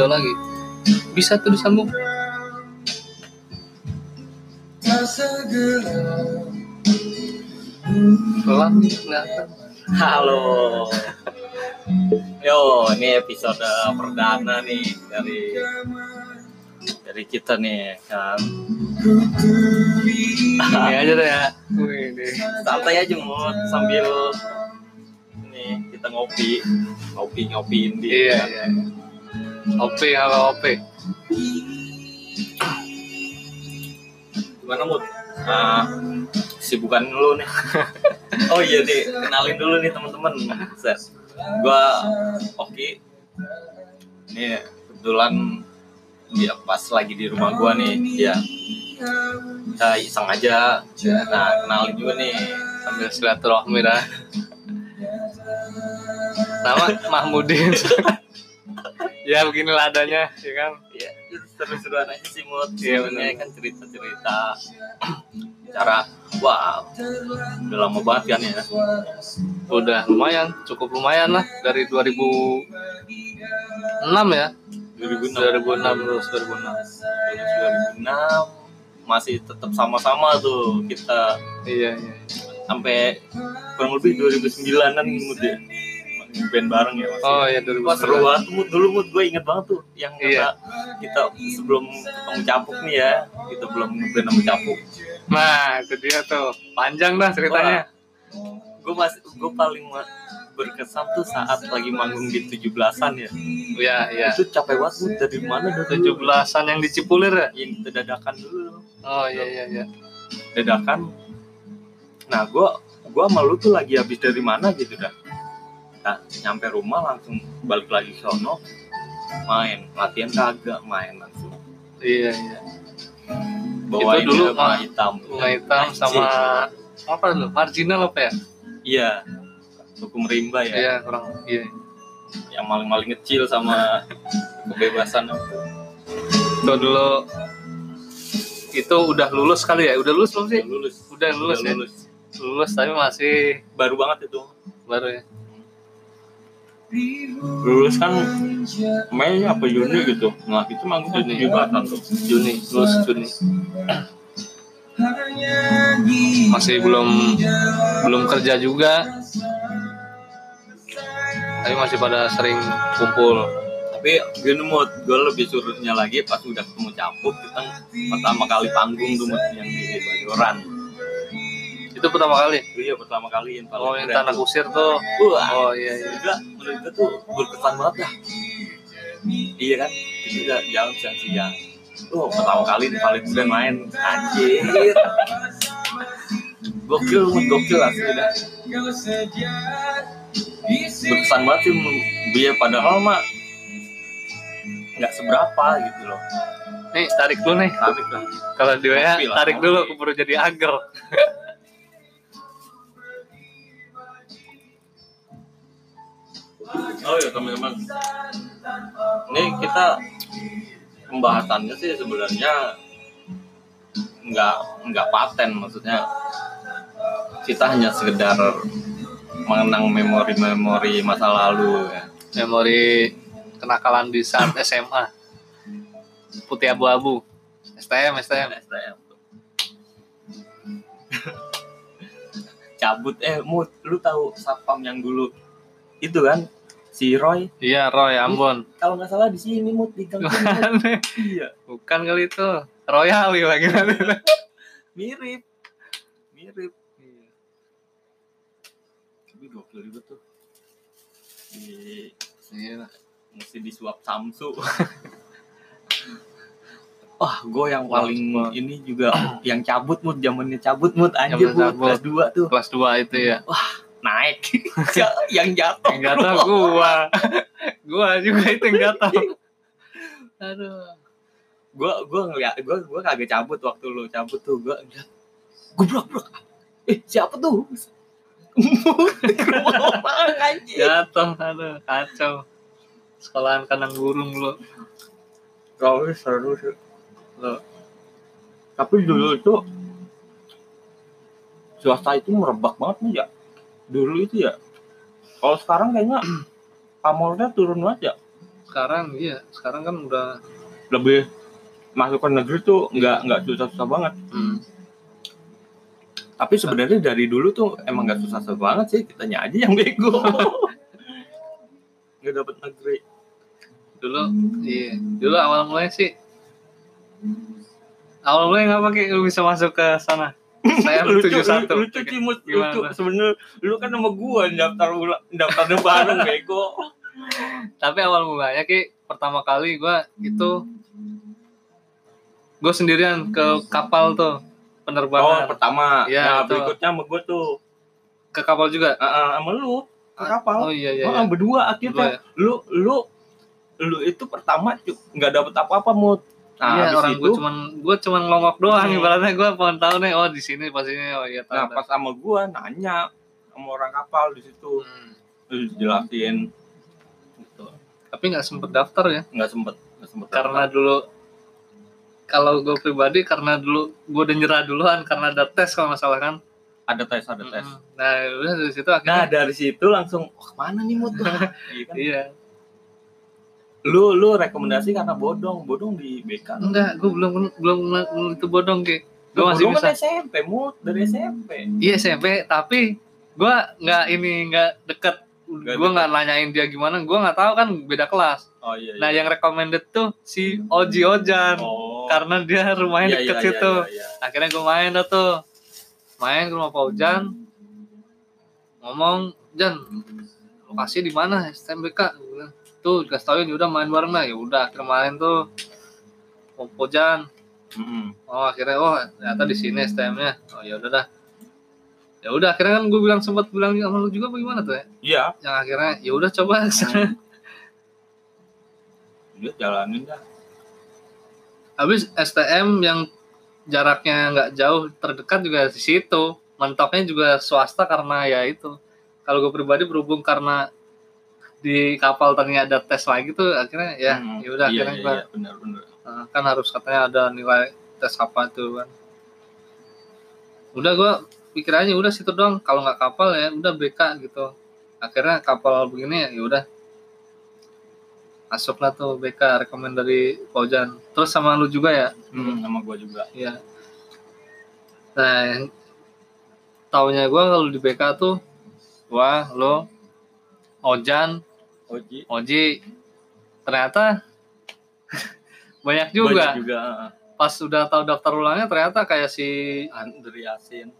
muda lagi bisa tuh disambung pelan nih kelihatan Halo. Yo, ini episode perdana nih dari dari kita nih kan. ini aja deh ya. Santai aja mood sambil nih kita ngopi, ngopi ngopiin di. iya iya OP halo OP Gimana mood? Nah, sibukan dulu nih. oh iya nih, kenalin dulu nih teman-teman. Gua Oki. Nih kebetulan dia pas lagi di rumah gua nih, ya. Kita iseng aja. Nah, kenalin juga nih. sambil silaturahmi dah nama Mahmudin ya beginilah adanya ya kan? Ya, seru-seruan aja sih mood. Iya, Sebenarnya kan cerita-cerita cara wow udah lama banget kan ya. Udah lumayan cukup lumayan lah dari 2006 ya. 2006 2006 terus 2006 2006 masih tetap sama-sama tuh kita. Iya iya sampai kurang lebih 2009an mood ya band bareng ya masih. oh iya Wah 2009 seru banget mood dulu mood gue inget banget tuh yang Iya. kita sebelum ketemu capuk nih ya kita belum ngeband sama capuk. Nah itu dia tuh. Panjang dah ceritanya. Gue masih gue paling berkesan tuh saat lagi manggung di 17-an ya. Iya iya. Itu capek banget dari mana dari 17-an yang di Cipulir ya? Yang kita dadakan dulu. Oh iya iya iya. Dadakan. Nah gue gue sama lu tuh lagi habis dari mana gitu dah nyampe rumah langsung balik lagi ke sono main. Latihan kagak main langsung. Iya iya. Bawa Itu dulu bunga hitam bunga hitam sama apa dulu? Marginal apa ya? Iya. Hukum rimba ya. Iya kurang iya. Yang maling-maling kecil sama kebebasan. Itu dulu itu udah lulus kali ya? Udah lulus belum sih? Udah lulus. Udah lulus Udah ya? lulus. Lulus tapi masih baru banget itu. Baru ya lulus kan Mei apa Juni gitu. Nah itu di Juni. 17-an tuh Juni. Lulus Juni. Masih belum belum kerja juga. Tapi masih pada sering kumpul. Tapi gini mood gue lebih suruhnya lagi pas udah ketemu capuk kita pertama kali panggung tuh yang di Bayoran itu pertama kali? Iya pertama kali yang paling oh yang tanah kusir tuh. Wah oh iya iya. juga menurut gue tuh berkesan banget dah. Iya kan? Itu udah jalan siang-siang oh pertama kali di paling Grand main. Anjir. Gokil gokil asli dah. Berkesan banget sih dia. Padahal mah nggak seberapa gitu loh. Nih tarik dulu nih. Tarik lah. Kalau di WA Ngopi lah, tarik dulu keburu jadi agar Oh ya teman-teman, ini kita pembahasannya sih sebenarnya nggak nggak paten. Maksudnya kita hanya sekedar mengenang memori-memori masa lalu ya. memori kenakalan di saat SMA putih abu-abu. STM STM STM. Cabut eh mut lu tahu satpam yang dulu. Itu kan si Roy. Iya Roy Ambon kalau nggak salah di sini mut di gang iya. Bukan kali itu. Royali lagi. Nanti mirip. Mirip tapi gokil juga tuh. Di iya mesti disuap Samsu wah gue yang paling Wah, ini juga yang cabut mood zamannya cabut mood anjir cabut. kelas 2 tuh. Kelas 2 itu ya naik. Yang jatuh. Yang jatuh gua. Gua juga itu yang jatuh. Aduh. Gue gue ngeliat gue gue kagak cabut waktu lu cabut tuh. Gue ngeliat gubrok bro eh siapa tuh? Jatuh aduh kacau. Sekolahan kandang burung lu. Kalau seru sih. Lo. Tapi dulu itu swasta itu merebak banget nih ya. Dulu itu ya. Kalau sekarang kayaknya pamornya turun banget ya. sekarang iya. Sekarang kan udah lebih masuk ke negeri tuh nggak nggak susah-susah banget. Hmm, tapi sebenarnya dari dulu tuh emang nggak susah-susah banget sih. Kitanya aja yang bego. Nggak dapet negeri. Dulu iya. Dulu awal mulai sih awal mulai nggak pakai lu bisa masuk ke sana saya lucu, satu lucu sih Mut. Gimana? lucu sebenarnya lu kan sama gua daftar ulang daftarnya bareng bego tapi awal mulanya ki pertama kali gua itu gue sendirian ke kapal tuh oh penerbangan pertama Iya, nah itu. berikutnya sama gua tuh ke kapal juga Ah, ah, sama lu ke kapal oh iya iya, Ah, iya. berdua Berdua akhirnya ya? lu lu lu itu pertama nggak dapet apa-apa mut nah iya orang itu gue cuman gue cuman ngongok doang Hmm. ibaratnya gue pengen tahu nih oh di sini pas ini oh iya tahu nah pas sama gua nanya sama orang kapal di situ Hmm. terus jelasin gitu. tapi nggak sempet daftar ya nggak sempet nggak sempet karena dulu kalau gue pribadi karena dulu gue udah nyerah duluan karena ada tes kalau nggak salah kan ada tes ada tes Mm-mm. nah udah dari situ nah akhirnya dari situ langsung oh, ke mana nih mut Iya kan? iya lu lu rekomendasi karena bodong. Bodong di BK enggak gue belum belum belum itu bodong ki. Gue masih bodong bisa. Kan SMP mut. Dari SMP iya SMP tapi gue nggak ini nggak deket. Gue nggak nanyain dia gimana gue nggak tahu kan beda kelas. Oh iya, iya. nah yang recommended tuh si Oji Ojan. Oh. Karena dia rumahnya Iya, deket iya, situ. iya, iya, iya. akhirnya gue main dah tuh. Main ke rumah Pak Ujan ngomong Jan lokasi di mana? STMBK Gua bilang, tuh dikasih tauin ya udah main bareng lah. Ya udah akhirnya main tuh. Pak Ujan Mm-mm. oh akhirnya oh ternyata di sini STM-nya. Oh ya udah dah. Ya udah akhirnya kan gue bilang sempat bilang sama lu juga bagaimana tuh ya? Iya. Yang akhirnya ya udah coba. Ke sana. dia jalanin dah. Habis STM yang jaraknya nggak jauh terdekat juga di situ. Mentoknya juga swasta karena ya itu. Kalau gue pribadi berhubung karena di kapal ternyata ada tes lagi tuh akhirnya ya Hmm. ya udah iya, akhirnya iya, gua- iya, benar benar. Kan harus katanya ada nilai tes apa tuh kan udah gua pikirannya udah situ doang. Kalau nggak kapal ya udah BK gitu. Akhirnya kapal begini ya ya udah. Masuklah tuh BK rekomend dari terus sama lu juga ya? Hmm, sama gua juga. Iya. Nah, taunya gue kalau di BK tuh, gua, lo, Ojan, Oji. Oji, ternyata banyak juga. Banyak juga Pas udah tahu daftar ulangnya ternyata kayak si Andri Asin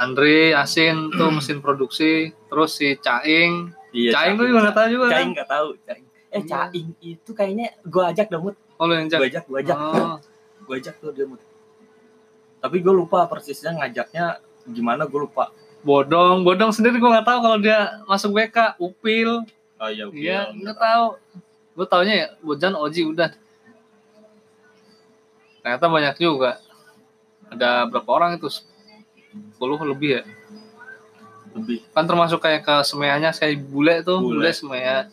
Andre Asin tuh mesin produksi, terus si Caing, iya Caing tuh juga nggak tahu juga Caing kan? nggak tahu Caing. Eh Iya. Caing itu kayaknya gua ajak mut. Oh lo yang gua Cak? ajak gua ajak. Oh, gua ajak tuh dia mut. Tapi gue lupa persisnya ngajaknya gimana gue lupa. Bodong, bodong sendiri gue nggak tahu kalau dia masuk BK, Upil, oh iya oke Iya, nggak tahu. Gue taunya ya Bojan Oji udah. Ternyata banyak juga. Ada berapa orang itu? 10 lebih ya. lebih Kan termasuk kayak ke semeanya kayak bule tuh, Bule. bule.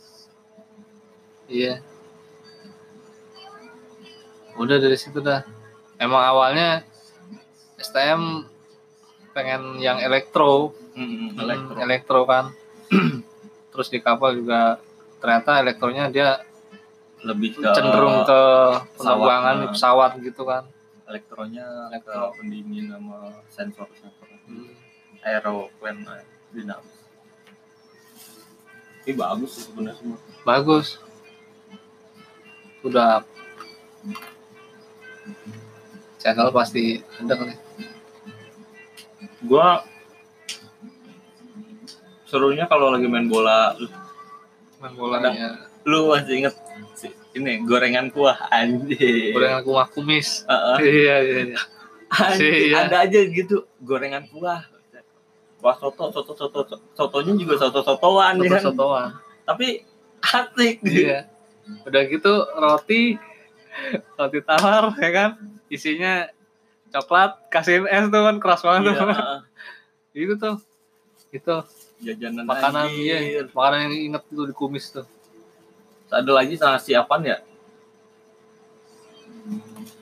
Iya. Udah dari situ dah. Emang awalnya STM pengen yang elektro, hmm, Hmm, elektro elektro kan. Terus di kapal juga ternyata elektronya dia lebih ke cenderung ke penerbangan pesawat, di pesawat gitu kan. elektronya Elektro. ke pendingin sama sensor sensor Hmm. aeroplane eh, dinamis ini bagus sih sebenarnya semua Bagus. Udah channel pasti ada kali. gua serunya kalau lagi main bola Main bolanya. lu masih inget ini gorengan kuah anjir Gorengan kuah kumis. Heeh. Iya iya iya. Anjir, Iya. ada aja gitu gorengan kuah kuah soto soto soto soto- sotonya juga soto sotoan ya kan Soto-sotoan. tapi asik Iya. Udah gitu roti roti tawar ya kan isinya coklat kasihin es tuh kan keras banget tuh. Iya, itu tuh itu jajanan makanan iya. Makanan yang inget tuh di kumis tuh. Ada lagi nasi apaan ya?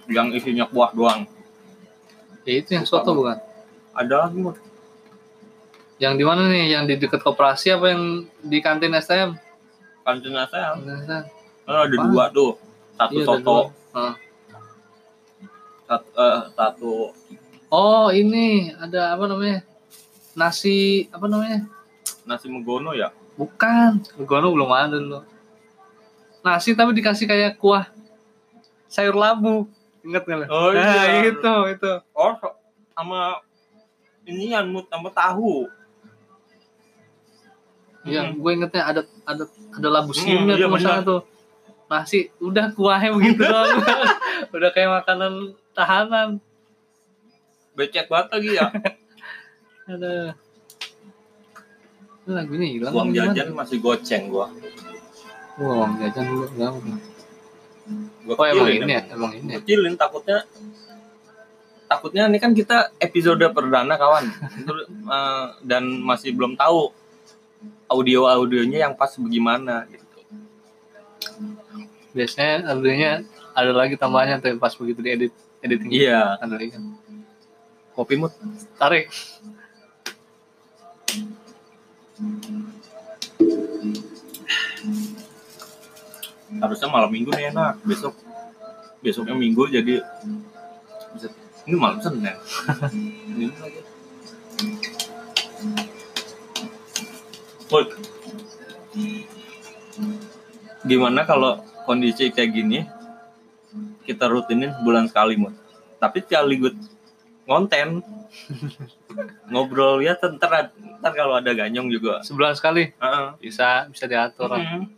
Yang isinya kuah doang. Ya itu yang soto bukan? Ada lagi Mut. yang di mana nih? Yang di dekat koperasi apa yang di kantin STM kantin Kantin STM. Kan ada Apaan? dua tuh. Satu Iya, ada soto. Heeh. satu, eh, satu. Oh ini ada apa namanya? Nasi apa namanya nasi megono ya. bukan gono belum ada dulu nasi tapi dikasih kayak kuah sayur labu inget nggak lo? Oh, nah, iya. itu itu Oh, sama ini yang mut sama tahu. Iya, Hmm. gue ingetnya ada ada ada labu Hmm, simnya iya tuh benar. tuh. Nasi udah kuahnya begitu doang. udah kayak makanan tahanan. Becek banget lagi ya. Ada lagunya hilang. Uang apa gimana? jajan masih goceng gua. Wah, uang jajan dulu berapa? Gua Oh emang ini ya, emang ini. ya? kecilin takutnya takutnya ini kan kita episode perdana kawan eh, dan masih belum tahu audio audionya yang pas bagaimana gitu Biasanya audionya ada lagi tambahannya tuh pas begitu diedit editing. iya Ada lagi. kopi mut Tarik. Harusnya malam minggu nih enak besok besoknya minggu jadi ini malam senin. Ini lagi. Gimana kalau kondisi kayak gini kita rutinin sebulan sekali mut? Tapi sekaligus ngonten ngobrol ya ntar ntar kalau ada ganyong juga Sebulan sekali Heeh. bisa bisa diatur. Mm.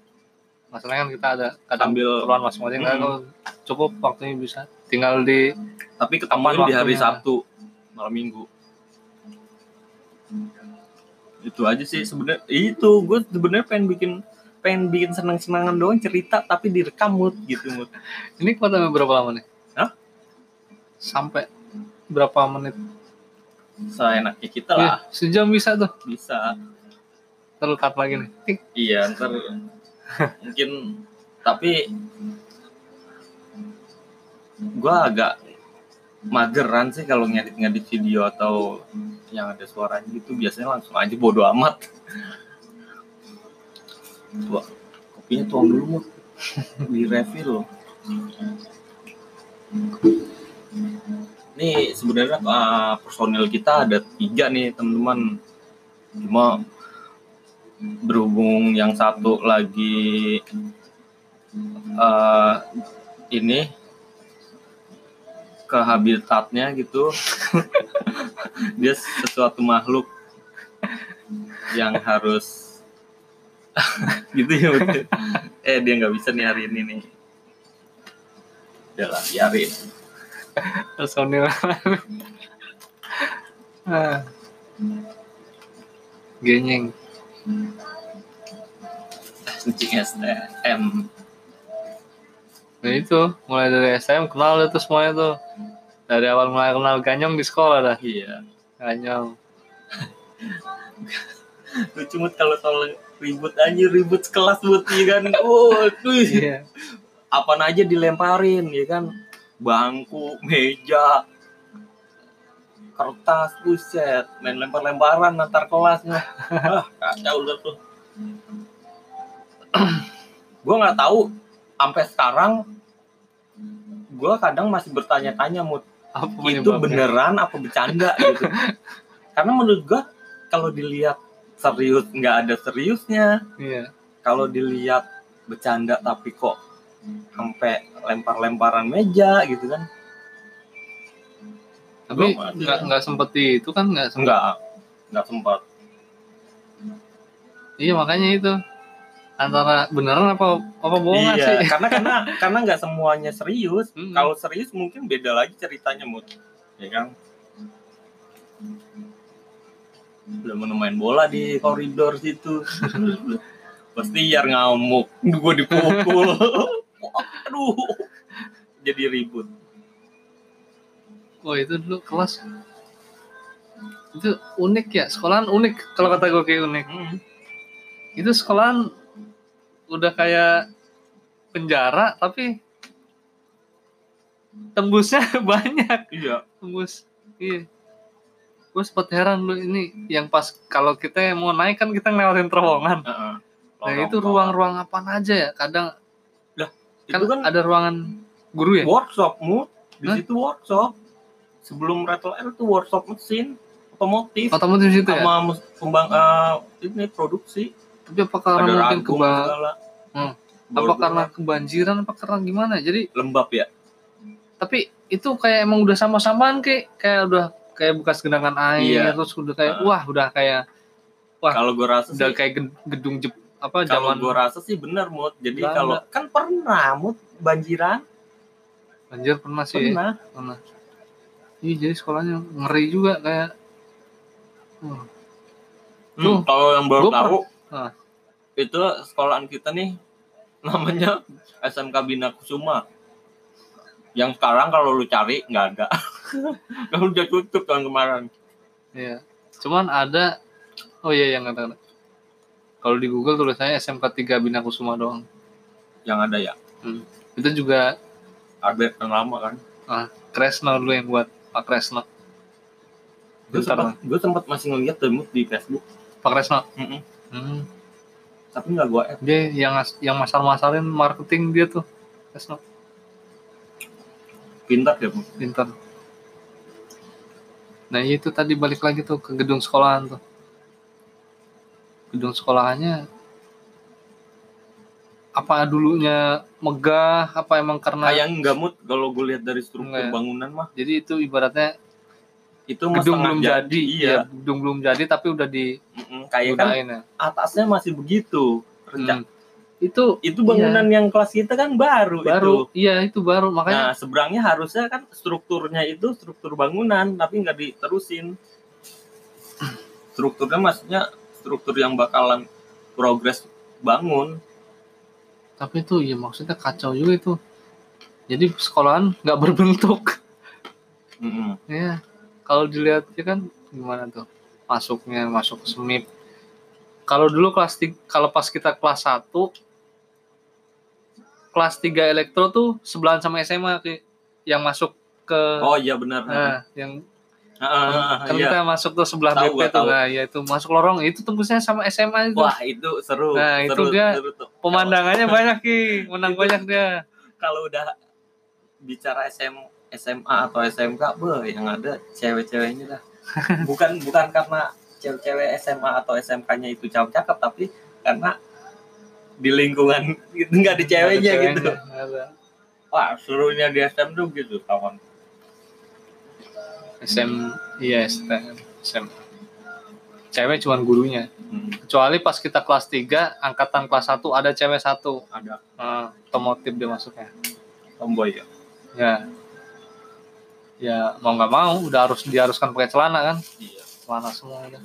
Masalahnya kan kita ada kadang Sambil- keperluan masing-masing kan Mm. kalau cukup waktunya bisa tinggal di tapi Kapan ketemuin di hari? Sabtu malam minggu itu aja sih sebenarnya itu gue sebenarnya pengen bikin pengen bikin senang senangan doang cerita tapi direkam mood gitu mood Ini kuat berapa lama nih? Hah? Sampai berapa menit? Seenaknya kita Iya, lah. sejam bisa tuh. bisa. Terlekat lagi nih. Iya ntar mungkin tapi gue agak mageran sih kalau ngedit-ngedit video atau yang ada suaranya gitu. Biasanya langsung aja bodo amat. Tua, kopinya tuang dulu mau di refill loh nih sebenarnya uh, personil kita ada tiga nih teman-teman. Cuma berhubung yang satu lagi uh, ini ke habitatnya gitu. Dia sesuatu makhluk yang harus gitu ya eh dia nggak bisa nih hari ini nih. Udah lah biarin Personil. ah. Genyeng. Kucing STM Nah itu, mulai dari SM kenal itu semuanya tuh. Dari awal mulai kenal Ganyong di sekolah dah. iya Ganyong. lucu banget kalau soal ribut aja ribut sekelas buat ya kan oh tuh Iya. apa aja dilemparin ya kan bangku meja kertas buset main lempar-lemparan antar kelasnya. Ah kacau udah tuh. Gue nggak tahu sampai sekarang gue kadang masih bertanya-tanya mood Apa itu beneran apa bercanda? gitu. Karena menurut gue kalau dilihat serius nggak ada seriusnya. Iya. kalau dilihat bercanda tapi kok sampai lempar-lemparan meja gitu kan. Tapi nggak nggak sempet itu kan nggak sempet. enggak enggak sempat Iya makanya itu. Antara beneran apa apa bohongan iya sih? karena karena karena nggak semuanya serius. Mm-mm. kalau serius mungkin beda lagi ceritanya mut. Ya kan? Belum main bola di koridor situ. Pasti Yar ngamuk. Gue dipukul aduh jadi ribut. Oh itu dulu kelas. Itu unik ya sekolahan unik kalau kata gue kayak unik. Hmm. itu sekolahan udah kayak penjara tapi tembusnya banyak. Iya. Tembus iya. Gue sempet heran lu ini yang pas kalau kita mau naik kan kita ngelewatin terowongan. Heeh. nah itu ruang-ruang apa aja ya? Kadang kan, itu kan ada ruangan guru ya? workshop mood di Hah? situ workshop. Sebelum Rattle R itu workshop mesin otomotif. Otomotif situ ya? Sama mus- pembang eh, ini produksi. Tapi apa karena ada mungkin keba Hmm. Apa karena kebanjiran apa karena gimana? Jadi lembab ya? Tapi itu kayak emang udah sama-samaan kayak kayak udah kayak bekas genangan air Iya. terus udah kayak Heeh. wah udah kayak Wah, kalau gue rasa udah sih kayak ged- gedung Jep, apa kalau zaman gue rasa sih benar mood jadi kalau kan pernah mood banjiran? Banjir pernah sih. Pernah. Pernah. Iya jadi sekolahnya ngeri juga kayak Hmm, Tuh, kalau yang baru gua per- tahu Ah. itu sekolahan kita nih namanya SMK Bina Kusuma. Yang sekarang kalau lu cari nggak ada. Kalau udah tutup tahun kemarin. Iya. Cuman ada oh iya yang kata kalau di Google tulisannya SMK 3 Bina Kusuma doang. Yang ada ya? Itu juga update yang lama kan? Kresno dulu yang buat Pak Kresno gue sempat gue sempat masih ngeliat demo di Facebook. Pak Kresno Mm-mm. hmm. tapi nggak gue add. Dia yang yang masal-masalin marketing dia tuh Kresno pintar ya Bu. pintar. Nah itu tadi balik lagi tuh ke gedung sekolahan tuh gedung sekolahannya apa dulunya megah apa emang karena kayak nggak mood kalau gue lihat dari struktur Nggak ya? bangunan mah jadi itu ibaratnya itu gedung belum jadi, iya ya, gedung belum jadi tapi udah di Mm-mm, kayak kan ya. atasnya masih begitu rencana Hmm. itu itu bangunan yang kelas kita kan baru, baru itu iya itu baru makanya Nah, seberangnya harusnya kan strukturnya itu struktur bangunan, tapi nggak diterusin. Strukturnya maksudnya struktur yang bakalan progres bangun. tapi itu ya maksudnya kacau juga itu jadi sekolahan nggak berbentuk Mm-mm. ya kalau dilihat ya kan gimana tuh masuknya masuk ke semip kalau dulu kelas tiga, kalau pas kita kelas 1 kelas 3 elektro tuh sebelahan sama SMA yang masuk ke Oh iya benar. nah yang Ah, kan iya. kita masuk tuh sebelah Tahu, BP tuh tahu. nah ya itu masuk lorong itu tembusnya sama SMA itu Wah itu seru. Nah, itu seru, dia seru tuh. pemandangannya banyak ki menang Itu- banyak dia Kalau udah bicara SM, SMA atau SMK, beh, yang ada cewek-ceweknya dah. Bukan bukan karena cewek-cewek SMA atau SMK-nya itu cakep-cakep, tapi karena di lingkungan itu nggak ada ceweknya Ada gitu. ceweknya, ada. Wah, serunya di SM tuh gitu, kawan. SM iya STM SM cewek cuman gurunya. Hmm, kecuali pas kita kelas 3 angkatan kelas 1 ada cewek satu. Ada. Nah, otomotif dia masuknya. Tomboy ya. ya. Ya mau nggak mau udah harus diharuskan pakai celana kan? Iya. celana semua udah.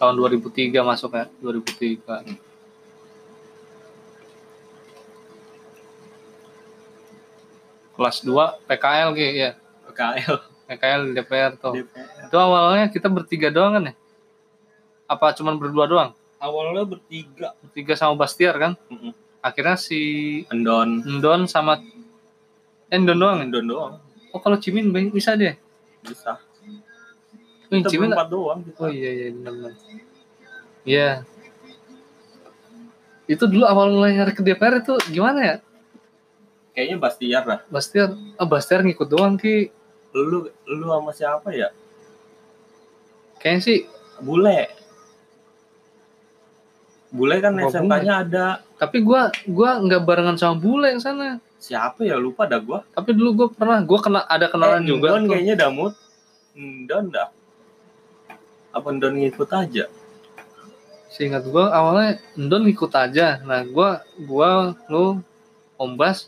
Tahun 2003 masuk ya 2003 kelas 2 PKL gitu ya PKL PKL DPR tuh DPR. itu awalnya kita bertiga doang kan ya apa cuman berdua doang Awalnya bertiga. bertiga sama Bastiar kan Mm-mm. akhirnya si Endon. Endon sama eh, Endon doang ya? Endon doang. oh kalau Cimin bi- bisa deh Bisa. Kita Cimin berempat doang. Gitu. oh iya iya benar benar iya itu dulu awal mulai nyari ke DPR itu gimana ya Kayaknya Bastiar lah. Bastiar ah Bastiar ngikut doang ki Lu lu sama siapa ya? kayaknya sih Bule. Bule kan SMK-nya ada. tapi gua gua nggak barengan sama bule yang sana Siapa ya? Lupa dah gua. tapi dulu gua pernah gua kena ada kenalan Eh, juga tuh. kayaknya Damut. Endon dah. Apa Endon ngikut aja? Seingat gua awalnya Endon ngikut aja. Nah, gua gua lu Om Bas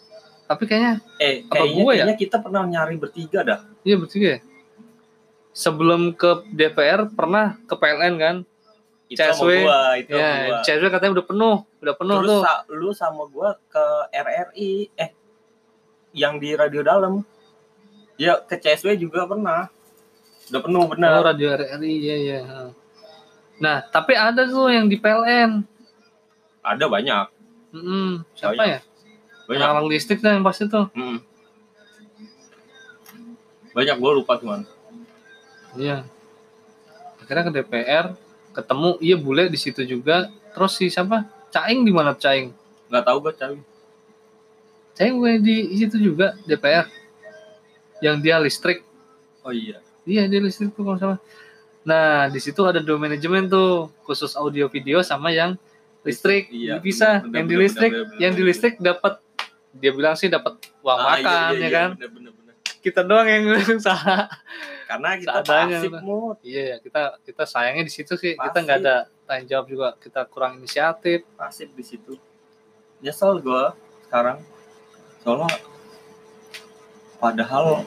tapi kayaknya Eh, Apa kayaknya, gua ya? kayaknya kita pernah nyari bertiga dah. iya bertiga ya. Sebelum ke DPR pernah ke PLN kan? Itu sama CSW. gua, itu sama Ya, gua. CSW katanya udah penuh, udah penuh Terus tuh. sa- lu sama gua ke RRI, eh yang di radio dalam. Ya ke CSW juga pernah. Udah penuh Oh, bener. radio RRI iya iya. Nah, tapi ada tuh yang di PLN. Ada banyak. Mm siapa Banyak. ya? Banyak. Orang listrik tuh yang pasti tuh. Mm. Banyak gua lupa cuman. Iya. akhirnya ke DPR ketemu iya bule di situ juga terus si siapa Caing di mana Caing nggak tahu gue cari Caing gue di situ juga DPR yang dia listrik oh iya iya dia listrik tuh kalau salah nah di situ ada dua manajemen tuh khusus audio video sama yang listrik Iya, bisa bener, yang di listrik bener, bener, yang di listrik dapat dia bilang sih dapat uang Ah, iya, makan iya, ya iya, kan? bener, bener, bener. kita doang yang salah. Karena kita Seadanya, pasif mood iya ya kita kita sayangnya di situ sih. Kita Pasti. nggak ada tanggung jawab juga. Kita kurang inisiatif. Pasif di situ. Nyesel gue sekarang. Soalnya padahal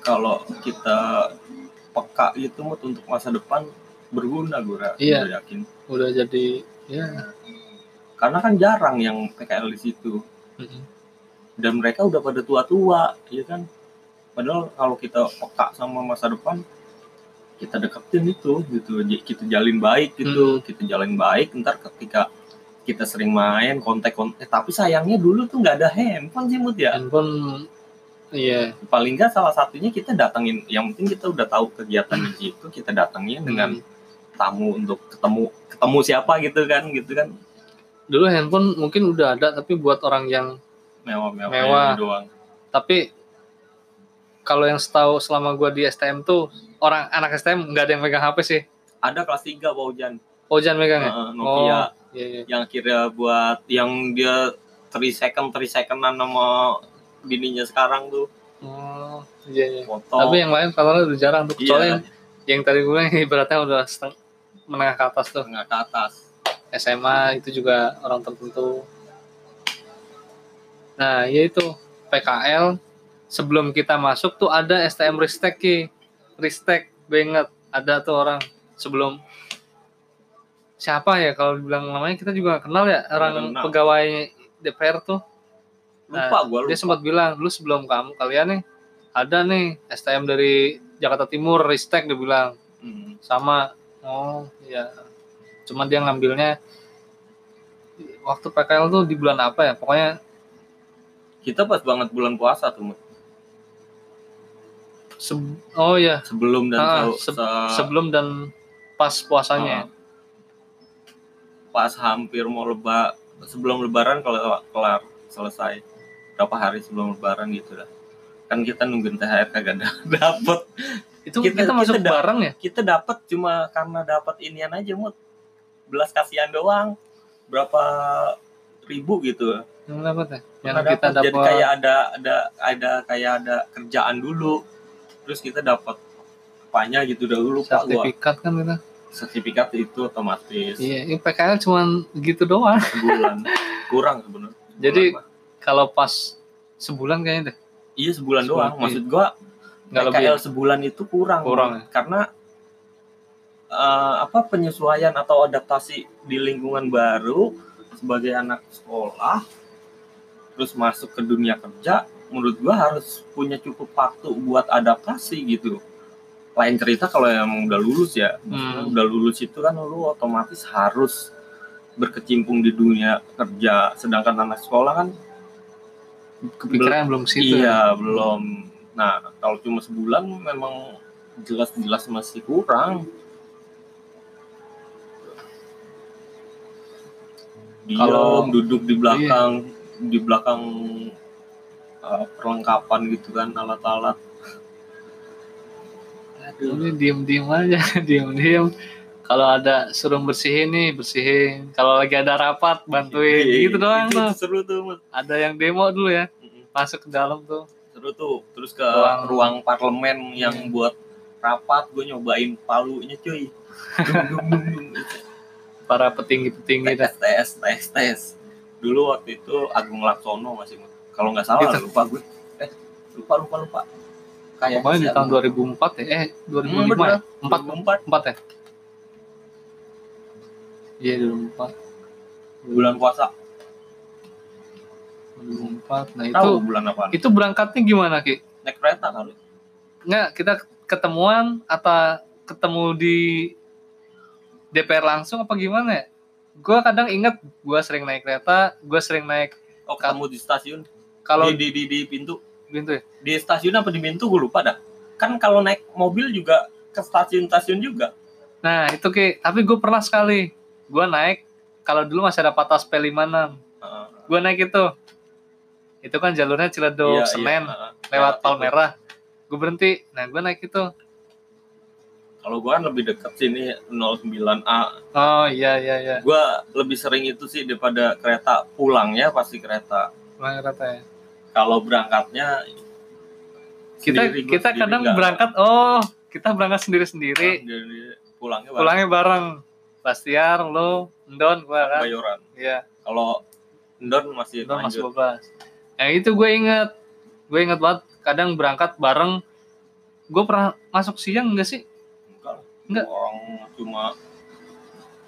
kalau kita peka gitu mood untuk masa depan berguna gue Iya. yakin. Udah jadi ya. Karena kan jarang yang PKL di situ dan mereka udah pada tua-tua ya kan? Padahal kalau kita peka sama masa depan kita deketin itu gitu. Kita jalin baik gitu kita jalin baik ntar ketika kita sering main kontak-kontak eh, tapi sayangnya dulu tuh nggak ada handphone sih mut ya. Handphone iya. Paling nggak salah satunya kita datengin yang penting kita udah tahu kegiatan di situ kita datengin dengan Hmm. tamu untuk ketemu ketemu siapa gitu kan gitu kan dulu handphone mungkin udah ada tapi buat orang yang mewah-mewah Mewah. doang. Tapi kalau yang setahu selama gua di STM tuh orang anak STM nggak ada yang megang HP sih. Ada kelas 3 Pak Ujan. Oh jangan megang ya? Heeh, Nokia. oh iya, iya. yang akhirnya buat yang dia 3 second 3 secondan sama bininya sekarang tuh. Oh iya, iya. foto. Tapi yang lain kalau udah jarang tuh kecuali yang, iya, yang tadi gue bilang ibaratnya udah seteng, menengah ke atas tuh. Tengah ke atas SMA itu juga orang tertentu. Nah ya itu PKL sebelum kita masuk tuh ada STM Ristek Ki. Ristek gue inget ada tuh orang sebelum. Siapa ya kalau bilang namanya kita juga kenal ya orang kenal. pegawai DPR tuh. Lupa gua lupa. dia sempat bilang dulu sebelum kamu kalian nih ada nih STM dari Jakarta Timur Ristek dia bilang. Hmm. sama oh ya cuman dia ngambilnya waktu PKL tuh di bulan apa ya? Pokoknya kita pas banget bulan puasa tuh Mut. se- oh ya sebelum dan Ah, se- se- se- sebelum dan pas puasanya Ah. pas hampir mau leba sebelum lebaran kalau kelar selesai. Berapa hari sebelum lebaran gitu dah. Kan kita nungguin THR kagak dapet. Itu kita, Kita- masuk kita bareng ya? kita dapat cuma karena dapat inian aja mut belas kasihan doang. Berapa ribu gitu. Yang dapat ya yang Pernah kita dapet. jadi dapat kayak ada ada ada kayak ada kerjaan dulu. Terus kita dapat apanya gitu dahulu pak gua. Sertifikat kan kita? Sertifikat itu otomatis. Iya ini PKL cuman gitu doang. Sebulan. Kurang sebenarnya. Jadi, kalau pas sebulan kayaknya deh. Iya sebulan sebulan, doang. Iya. maksud gua nggak lebih PKL ya? sebulan itu kurang Kurang, ya? karena eh, apa penyesuaian atau adaptasi di lingkungan baru sebagai anak sekolah terus masuk ke dunia kerja menurut gua harus punya cukup waktu buat adaptasi gitu lain cerita kalau yang udah lulus ya Hmm. udah lulus itu kan lu otomatis harus berkecimpung di dunia kerja sedangkan anak sekolah kan kepikiran belum ke situ ya? iya belum nah kalau cuma sebulan memang jelas-jelas masih kurang diam Kalau- duduk di belakang di belakang uh, perlengkapan gitu kan alat-alat. Aduh. ini diem diem aja diem diem kalau ada suruh bersihin nih bersihin. Kalau lagi ada rapat bantuin. Iya, gitu doang itu, tuh. seru tuh ada yang demo dulu ya masuk ke dalam tuh. Seru tuh. Terus ke Ruang- ruang, parlemen yang Iya. buat rapat gue nyobain palunya cuy. Dung, dung, dung, dung. Para petinggi petinggi dah tes tes tes. Tes dulu waktu itu Agung Laksono masih kalau nggak salah Gitu. lupa gue. Eh lupa lupa lupa. Kayak pokoknya di tahun 2004 ya eh 2005 ya? 4 empat? 4 ya? Iya 2004 bulan puasa. 2004 nah itu tahu bulan apa itu berangkatnya gimana ki? Naik kereta kali. Nggak kita ketemuan atau ketemu di DPR langsung apa gimana ya? Gue kadang inget gue sering naik kereta gue sering naik oh ketemu di stasiun. Kalau di, di, di, di pintu. Pintu ya? Di stasiun apa di pintu gue lupa dah. Kan kalau naik mobil juga ke stasiun-stasiun juga. Nah itu ki, tapi gue pernah sekali, gue naik kalau dulu masih ada patas P56, Heeh. gue naik itu, itu kan jalurnya Ciledug, Iya, Senen, iya, heeh. lewat. Palmerah, gue berhenti, nah gue naik itu, Kalau gua kan lebih dekat sini 09A. oh iya iya iya, Gua lebih sering itu sih daripada kereta pulangnya pasti kereta. pulang kereta ya. Kalau berangkatnya Kita sendiri, kita kadang nggak. berangkat, oh kita berangkat sendiri sendiri, pulangnya bareng pulangnya bareng, Bastiar, lo, Ndon, gue kan, Bayoran. iya. Kalau Ndon masih masih lanjut. 12. Yang itu gue inget. Gue inget banget kadang berangkat bareng. Gue pernah masuk siang enggak sih? Enggak. Orang cuma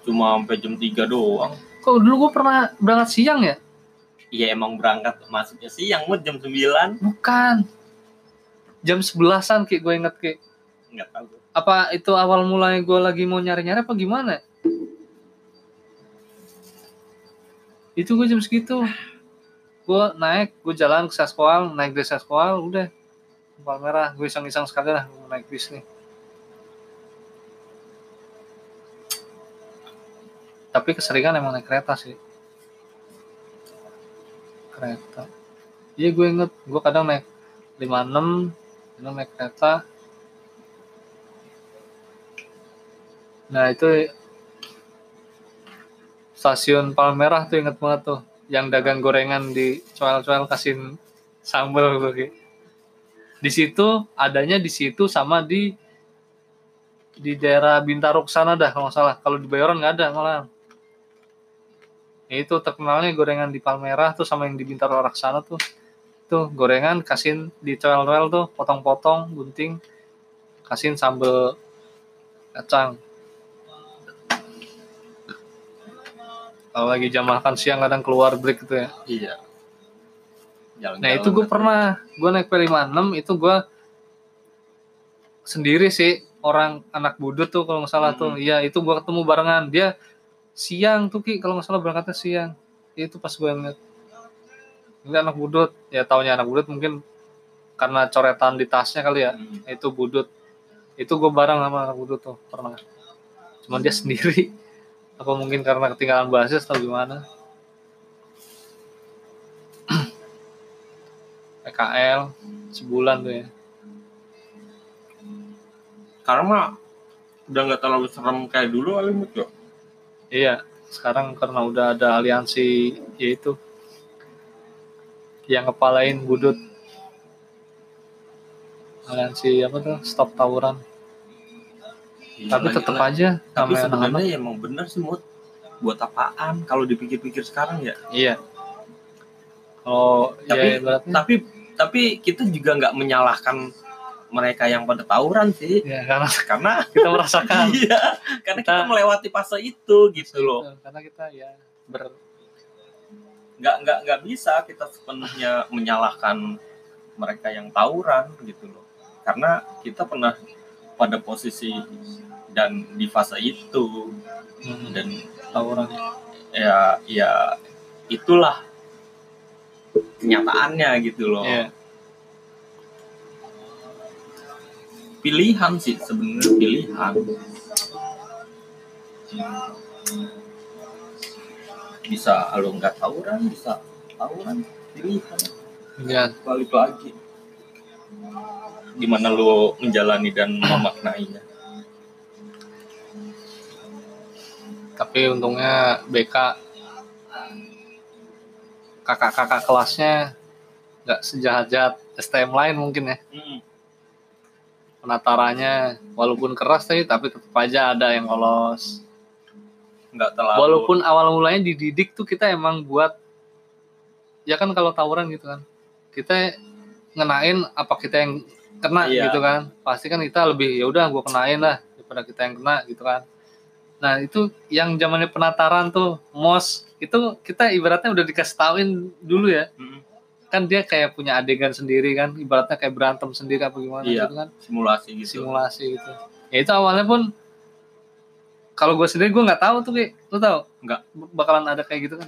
cuma sampai jam 3 doang. Kok dulu gue pernah berangkat siang ya? Iya emang berangkat masuknya siang mut jam 9. Bukan. Jam 11-an Ki gue inget Ki. Enggak tahu. Apa itu awal mulanya gue lagi mau nyari-nyari apa gimana? Itu gue jam segitu. Gue naik, gue jalan ke Saskoal, naik dari Saskoal, udah. Palmerah, gue iseng-iseng sekali lah naik bis nih. Tapi keseringan emang naik kereta sih. Kereta. Iya gue inget, gue kadang naik 56, kadang naik kereta. Nah itu stasiun Palmerah tuh inget banget tuh. Yang dagang gorengan di coel-coel kasih sambal. Ki. Di situ adanya di situ sama di di daerah Bintaruk sana dah kalau nggak salah. Kalau di Bayoran nggak ada malah. Itu terkenalnya gorengan di Palmerah tuh sama yang di Bintaro Raksana tuh. Tuh gorengan kasihin di coel-coel tuh potong-potong gunting kasihin sambal kacang. Kalau lagi jam makan siang kadang keluar break gitu ya. Iya. Jalan Nah itu gue pernah, gue naik P56 itu gue sendiri sih orang anak budut tuh kalau nggak salah tuh, Hmm. iya itu gue ketemu barengan dia siang tuh ki kalau nggak salah berangkatnya siang, itu pas gue ngeliat ini anak budut, ya taunya anak budut mungkin karena coretan di tasnya kali ya, Hmm. itu budut, itu gue bareng sama anak budut tuh pernah, cuman dia sendiri, apa mungkin karena ketinggalan basis atau gimana? PKL sebulan tuh ya. Karena udah nggak terlalu serem kayak dulu kali mut. Iya, sekarang karena udah ada aliansi yaitu yang kepalain budut aliansi apa tuh stop tawuran tapi tetap aja Tapi sebenarnya ya emang bener sih mut. Buat apaan? Kalau dipikir-pikir sekarang ya. iya oh Tapi- ya Tapi tapi kita juga nggak menyalahkan mereka yang pada tawuran sih. ya karena Karena kita merasakan iya, karena kita, Kita- melewati fase itu gitu loh. karena kita ya ber nggak nggak nggak bisa kita sepenuhnya menyalahkan mereka yang tawuran gitu loh karena kita pernah pada posisi dan di fase itu hmm, dan tawuran ya ya itulah kenyataannya gitu loh Iya. Pilihan sih sebenarnya pilihan. Bisa lo nggak tawuran bisa tawuran pilihan. Ya. Balik lagi. Gimana lo menjalani dan memaknainya? Tapi untungnya BK kakak-kakak kelasnya nggak sejahat-jahat STM lain mungkin ya penatarannya walaupun keras tapi tapi tetap aja ada yang lolos. Nggak terlalu. Walaupun awal mulanya dididik tuh kita emang buat ya kan kalau tawuran gitu kan kita ngenain apa kita yang kena Iya. gitu kan. Pasti kan kita lebih ya udah gua kenain lah daripada kita yang kena gitu kan. Nah itu yang zamannya penataran tuh mos itu kita ibaratnya udah dikasih tauin dulu ya. Mm, kan dia kayak punya adegan sendiri kan ibaratnya kayak berantem sendiri apa gimana Iya. gitu kan? simulasi gitu. Simulasi gitu. Ya itu awalnya pun kalau gue sendiri gue nggak tahu tuh kayak lu tahu? Nggak. bakalan ada kayak gitu kan